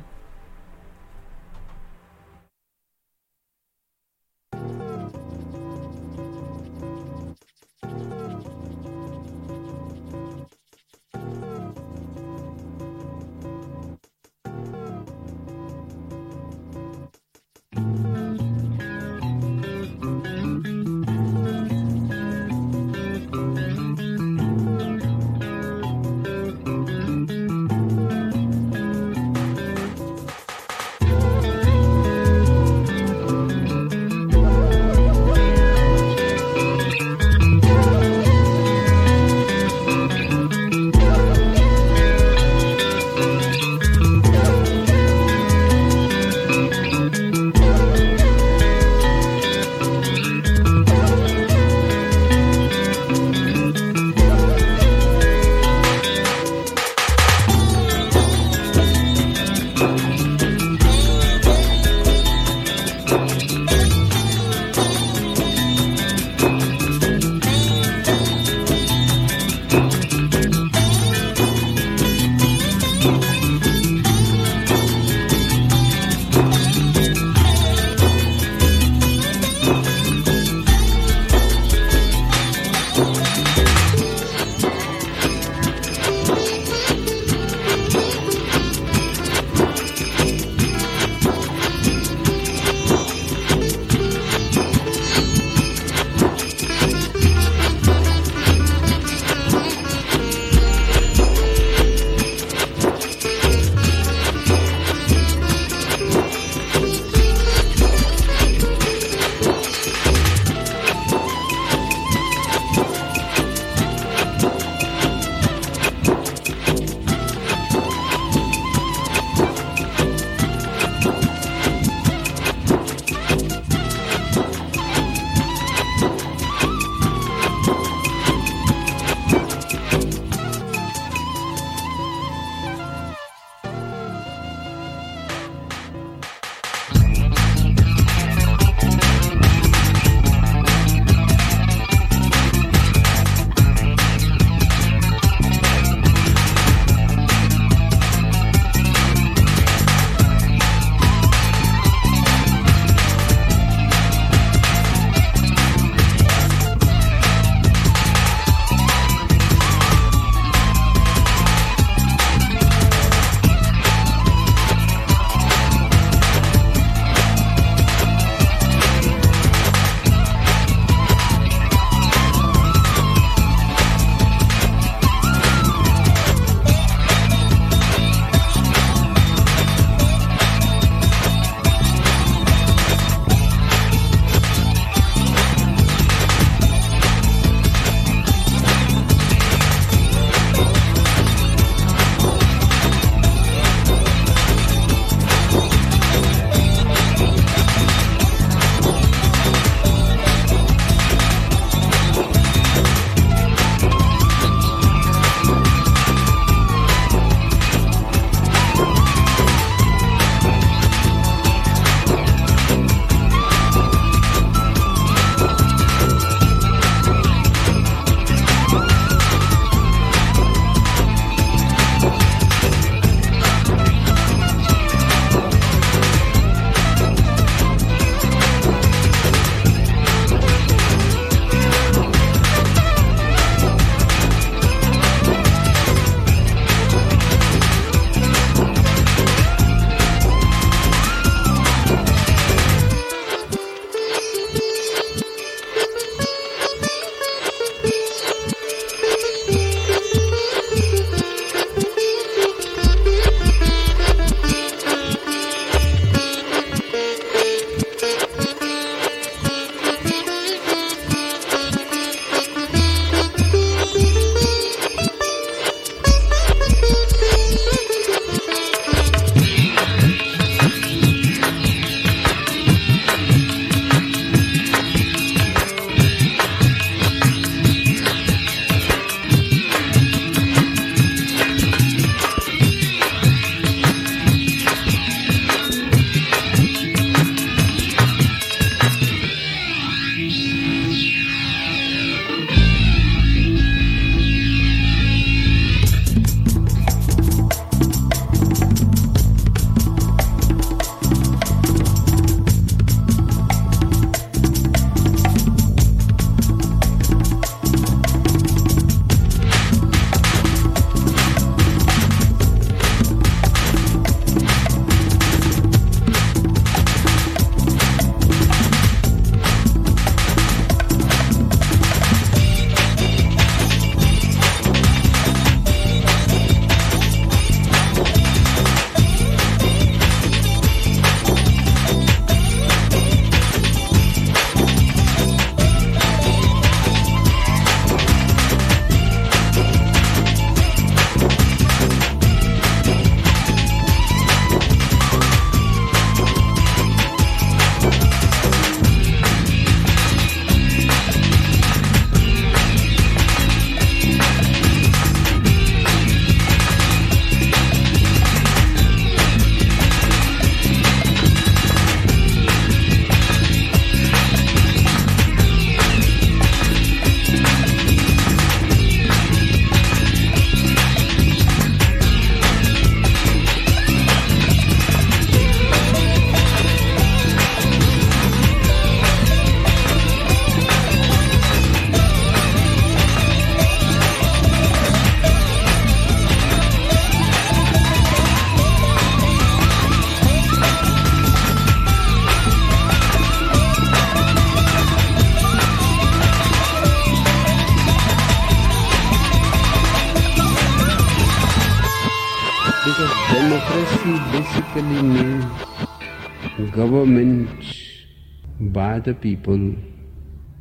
The people,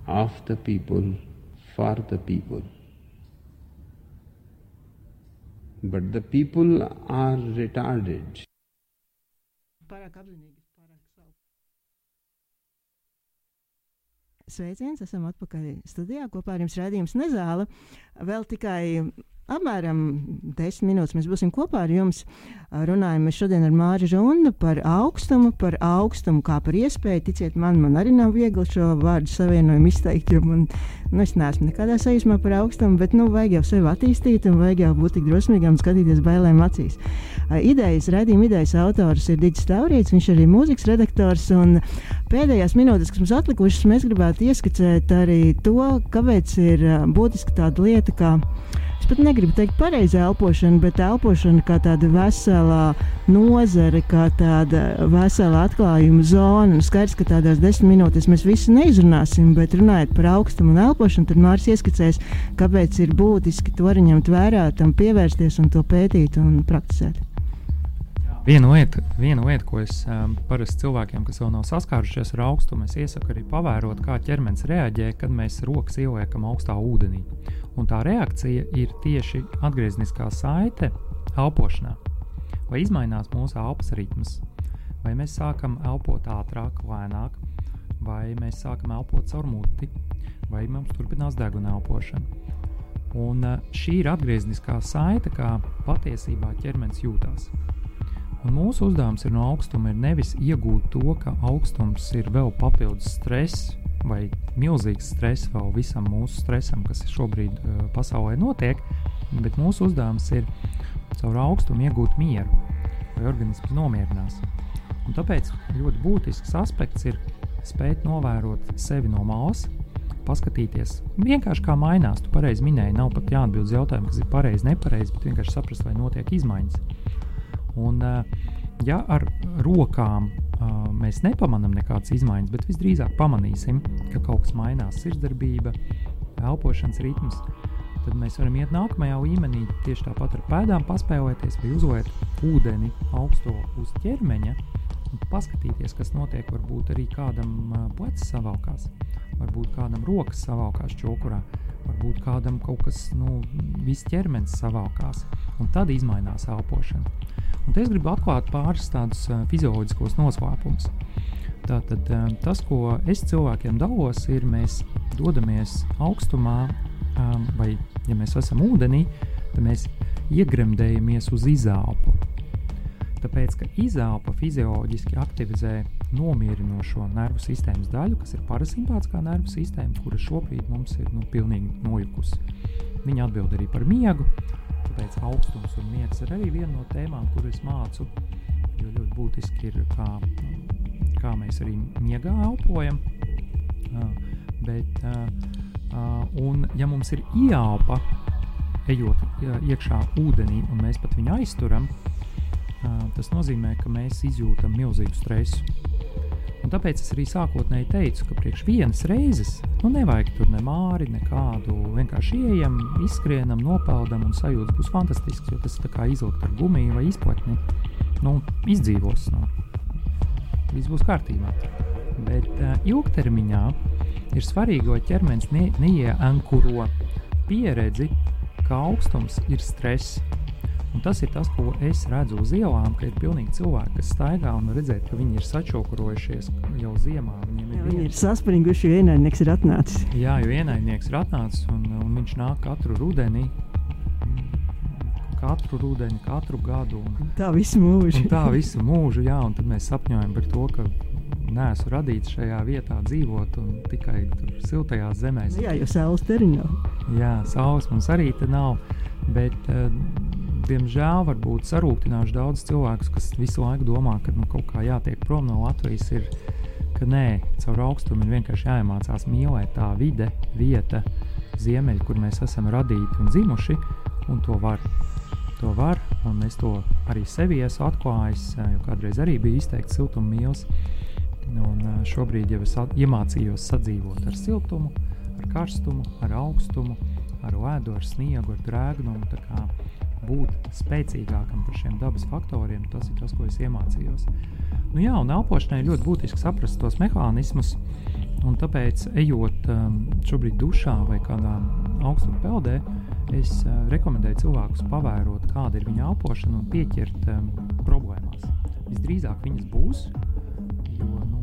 of the people, for the people. But the people are retarded. Sveiciens, esam atpakaļ studijā. Kopā ar jums rādījums Nezāle. Vēl tikai apmēram desmit minūtes mēs būsim kopā ar jums. Runājam šodien ar Māri Rundu par augstumu, par augstumu kā par iespēju. Ticiet man, man arī nav viegli šo vārdu savienojumu izteikt, jo man, nu, es neesmu nekādā sajūsmā par augstumu, bet, nu, vajag jau sevi attīstīt un vajag jau būt tik drosmīgam un skatīties bailēm acīs. Idejas, redzījuma idejas autors ir Digis Taurīts, viņš arī ir mūzikas redaktors, pēdējās minūtes, kas mums atlikušas, mēs gribētu ieskicēt arī to, kāpēc ir būtiska tāda lieta, kā Es pat negribu teikt pareizi elpošana, bet elpošana kā tāda vesela nozare, kā tāda vesela atklājuma zona. Un skaidrs, ka tādās desmit minūtēs mēs visu neizrunāsim, bet runājot par augstumu un elpošanu, tad Mārcis ieskicēs, kāpēc ir būtiski to ņemt vērā, tam pievērsties un to pētīt un prakticēt. Viena lieta, viena lieta, ko es um, parasti cilvēkiem, kas vēl nav saskārušies ar augstumu, es iesaku arī pavērot, kā ķermenis reaģē, kad mēs rokas ieliekam augstā ūdenī. Un tā reakcija ir tieši atgriezniskā saite elpošanā. Vai mainās mūsu elpas ritms, vai mēs sākam elpot ātrāk, lēnāk, vai mēs sākam elpot caur muti, vai mums turpinās deguna elpošana. Un uh, šī ir atgriezniskā saite, kā patiesībā ķermenis jūtas. Un mūsu uzdevums ir no augstuma ir nevis iegūt to, ka augstums ir vēl papildus stress vai milzīgs stress vēl visam mūsu stresam, kas šobrīd uh, pasaulē notiek, bet mūsu uzdevums ir caur augstumu iegūt mieru, lai organisms nomierinās. Un tāpēc ļoti būtisks aspekts ir spēt novērot sevi no malas, paskatīties vienkārši kā mainās. Tu pareizi minēji, nav pat jāatbild uz jautājumu, kas ir pareizi, nepareizi, bet vienkārši saprast, vai notiek izmaiņas. Un, ja ar rokām mēs nepamanām nekādas izmaiņas, bet visdrīzāk pamanīsim, ka kaut kas mainās, sirdsdarbība, elpošanas ritms, tad mēs varam iet nākamajā līmenī, tieši tāpat ar pēdām paspēlēties vai uzliet ūdeni augsto uz ķermeņa un paskatīties, kas notiek. Varbūt arī kādam plecs savalkās, varbūt kādam rokas savalkās čokurā, varbūt kādam kaut kas, nu, viss ķermenis savalkās, un tad izmainās elpošana. Un es gribu atklāt pāris tādus fizioloģiskos noslēpumus. Tātad tas, ko es cilvēkiem dalos, ir mēs dodamies augstumā, um, vai ja mēs esam ūdenī, tad mēs iegremdējamies uz izelpu. Tāpēc, ka izelpa fizioloģiski aktivizē nomierinošo nervu sistēmas daļu, kas ir parasimpātiskā nervu sistēma, kura šobrīd mums ir nu, pilnīgi nojukusi. Viņa atbild arī par miegu, tāpēc augstums un miegs ir arī viena no tēmām, kuras mācu. Jo ļoti būtiski ir, kā, kā mēs arī miegā elpojam. Bet, uh, un, ja mums ir ieelpa, ejot iekšā ūdenī, un mēs pat viņu aizturam, tas nozīmē, ka mēs izjūtam milzīgu stresu. Un tāpēc es arī sākotnēji teicu, ka priekš vienas reizes nu, nevajag tur ne māri, nekādu. Vienkārši ieejam, izskrienam, nopeldam un sajūta būs fantastisks, jo tas ir kā izlikt ar gumiju vai izplatni. Nu, izdzīvos, nu, viss būs kārtībā. Bet uh, ilgtermiņā ir svarīgi, lai ķermenis ne, neieankuro pieredzi, ka augstums ir stress Un tas ir tas, ko es redzu uz ielām, ka ir pilnīgi cilvēki, kas staigā un redzēt, ka viņi ir sačokurojušies jau ziemā. Viņiem ir, Jā, viņi ir saspringuši, jo ienaidnieks ir atnācis. Jā, jo ienaidnieks ir atnācis un, un viņš nāk katru rudeni. Katru rudeni, katru gadu. Un, tā visu mūžu. tā visu mūžu, jā, un tad mēs sapņojam par to, ka neesmu radīts šajā vietā dzīvot un tikai tur siltajās zemēs. Jā, jo saules te nav. Jā, saules mums arī te nav. Bet, uh, diemžēl, varbūt sarūktināšu daudz cilvēkus, kas visu laiku domā, ka nu, kaut kā jātiek prom no Latvijas. Ir, ka nē, caur augstumu ir vienkārši jāiemācās mīlēt tā vide, vieta, ziemeļi, kur mēs esam radīti un dzimuši, un to var. To var, un es to arī sevi esmu atklājis, jo kādreiz arī bija izteikti siltuma mīlestības. Un šobrīd jau es iemācījos sadzīvot ar siltumu, ar karstumu, ar augstumu, ar ledu, ar sniegu, ar drēgnumu būt spēcīgākam par šiem dabas faktoriem, tas ir tas, ko es iemācījos. Nu, jā, un elpošanai ļoti būtiski saprast tos mehānismus, un tāpēc, ejot um, šobrīd dušā vai kādā augstuma peldē, es uh, rekomendēju cilvēkus pavērot, kāda ir viņa elpošana un pieķert um, problēmās. Visdrīzāk viņas būs, jo nu,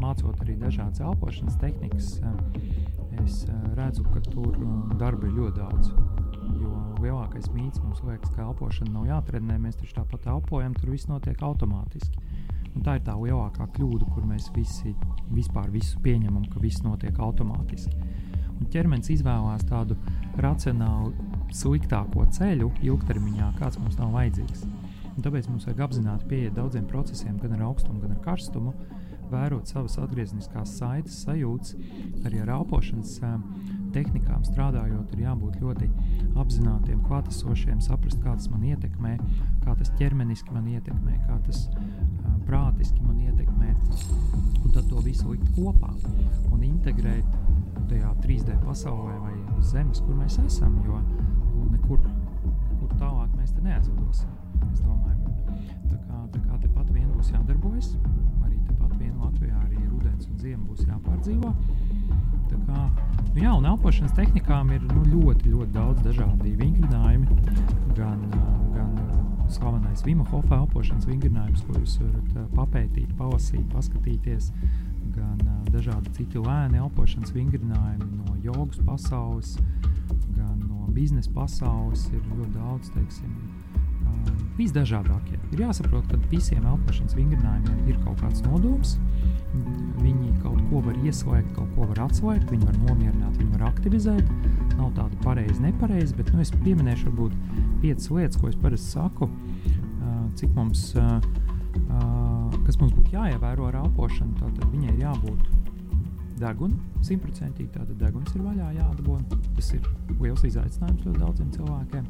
mācot arī dažādas elpošanas tehnikas, uh, es uh, redzu, ka tur uh, darba ir ļoti daudz. Jo lielākais mīts mums liekas, ka elpošana nav jātrenē, mēs taču tāpat elpojam, tur viss notiek automātiski. Un tā ir tā lielākā kļūda, kur mēs visi vispār pieņemam, ka viss notiek automātiski. Un ķermenis izvēlās tādu racionālu, sliktāko ceļu ilgtermiņā, kāds mums nav vajadzīgs. Un tāpēc mums vajag apzināti pieiet daudziem procesiem, gan ar augstumu, gan ar karstumu, vērot savas atgriezniskās saites, sajūtas, arī ar elpošanas tehnikām strādājot, ir jābūt ļoti apzinātiem, klātesošiem, saprast, kā tas man ietekmē, kā tas ķermeniski man ietekmē, kā tas uh, prātiski man ietekmē. Un tad to visu likt kopā un integrēt tajā 3D pasaulē vai uz Zemes, kur mēs esam. Jo nu, nekur, nekur tālāk mēs te domāju, tā kā, tā kā tepat vien būs jādarbojas, rudens un ziema būs jāpārdzīvo. Tā kā, nu jā, un elpošanas tehnikām ir nu, ļoti, ļoti daudz dažādi vingrinājumi. Gan, gan slavenais Vima Hofa elpošanas vingrinājums, ko jūs varat papētīt, palasīt, paskatīties. Gan dažādi citi lēni elpošanas vingrinājumi no jogas pasaules, gan no biznesa pasaules. Ir ļoti daudz, teiksim, visdažādākie. Ir jāsaprot, ka visiem elpošanas vingrinājumiem ir kaut kāds nodoms. Viņi kaut ko var ieslēgt, kaut ko var atslēgt, viņi var nomierināt, viņi var aktivizēt. Nav tāda pareiza, nepareiza, bet nu, es pieminēšu varbūt piecas lietas, ko es parasti saku, cik mums, kas mums būtu jāievēro ar elpošanu. Tātad viņai ir jābūt deguna, simtprocentīgi tātad deguns ir vaļā jādabūna. Tas ir liels izaicinājums ļoti daudziem cilvēkiem.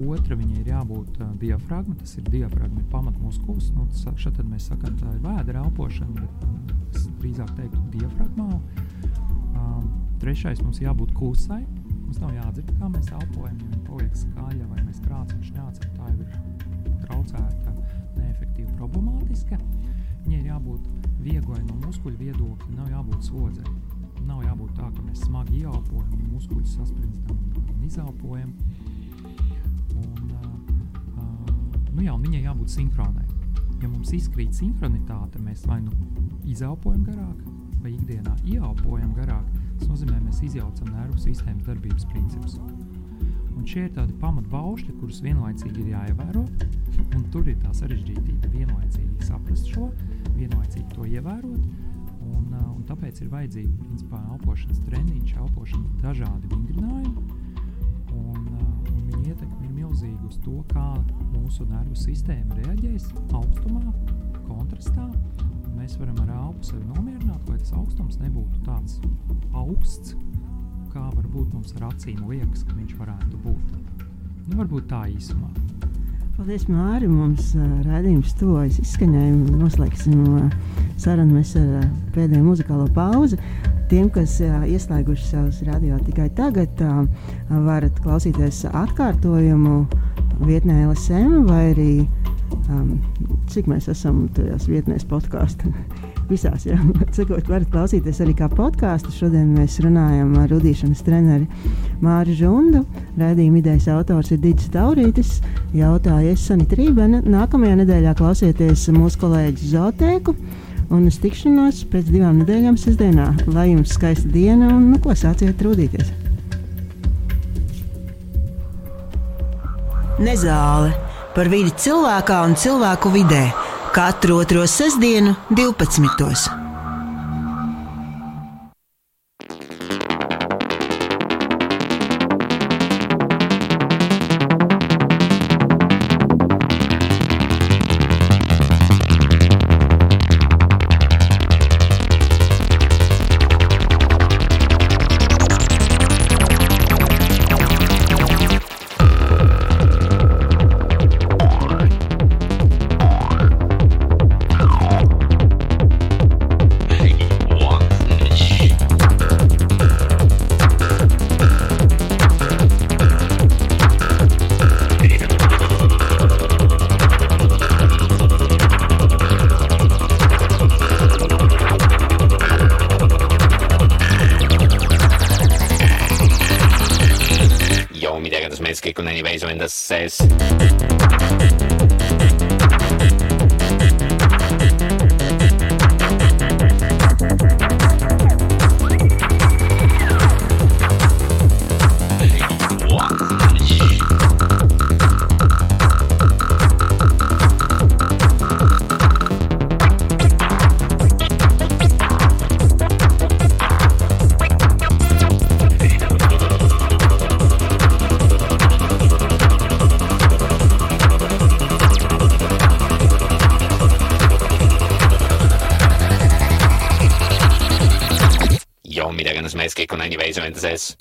Otra viņai ir jābūt uh, diafragma. Tas ir diafragma, ir pamatmuskulis. Nu, šeit mēs sakām, tā ir vēdera elpošana, bet es drīzāk teiktu diafragmāli. Um, trešais mums jābūt klusai. Mums nav jādzird, kā mēs elpojam. Ja viņa paliek skaļa vai mēs krācam, šņācam, tā jau ir traucēta, neefektīva, problemātiska. Viņai ir jābūt vieglai no muskuļu viedokļa, nav jābūt slodzei. Nav jābūt tā, ka mēs smagi ieelpojam, muskuļus sasprindzam un izelpojam. Un, nu jā, un viņai jābūt sinhronai. Ja mums izkrīt sinhronitāte, mēs vai nu izelpojam garāk, vai ikdienā ieelpojam garāk, tas nozīmē, mēs izjaucam nervu sistēmas darbības principus. Un šie ir tādi pamatbaušļi, kurus vienlaicīgi ir jāievēro. Un tur ir tā sarežģītība vienlaicīgi saprast šo, vienlaicīgi to ievērot. Un, uh, un tāpēc ir vajadzīgi principā elpošanas treniņš, elpošanas dažādi vingrinājumi. Un, uh, un viņa ietekme ir milzīga uz to, kā mūsu nervu sistēma reaģēs augstumā, kontrastā. Mēs varam ar elpu sevi nomierināt, lai tas augstums nebūtu tāds augsts, kā varbūt mums ar acīm liekas, ka viņš varētu būt. Nu, varbūt tā īsumā. Paldies, Mārija. Mums uh, redzējums tuvojas izskaņai. Noslēgsim uh, sarunu mēs ar uh, pēdējo muzikālo pauzi. Tiem, kas uh, ieslēguši savus radio tikai tagad, uh, varat klausīties atkārtojumu vietnē LSM vai arī um, cik mēs esam tajās vietnēs podkāstā. Visās, jā, sakot, varat klausīties arī kā podkāstu. Šodien mēs runājam ar rudīšanas treneri Māri Žundu. Rādījuma idejas autors ir Digis Taurītis. Jautāja es Sanita Rībena. Nākamajā nedēļā klausieties mūsu kolēģi Zotēku. Un uz tikšanos pēc divām nedēļām sestdienā. Lai jums skaista diena un nu, ko sāciet trūdīties. Nezāle par vidi cilvēkā un cilvēku vidē katru otro sestdienu, 12. Menos meses que com animais ou ainda sucesso. 2026.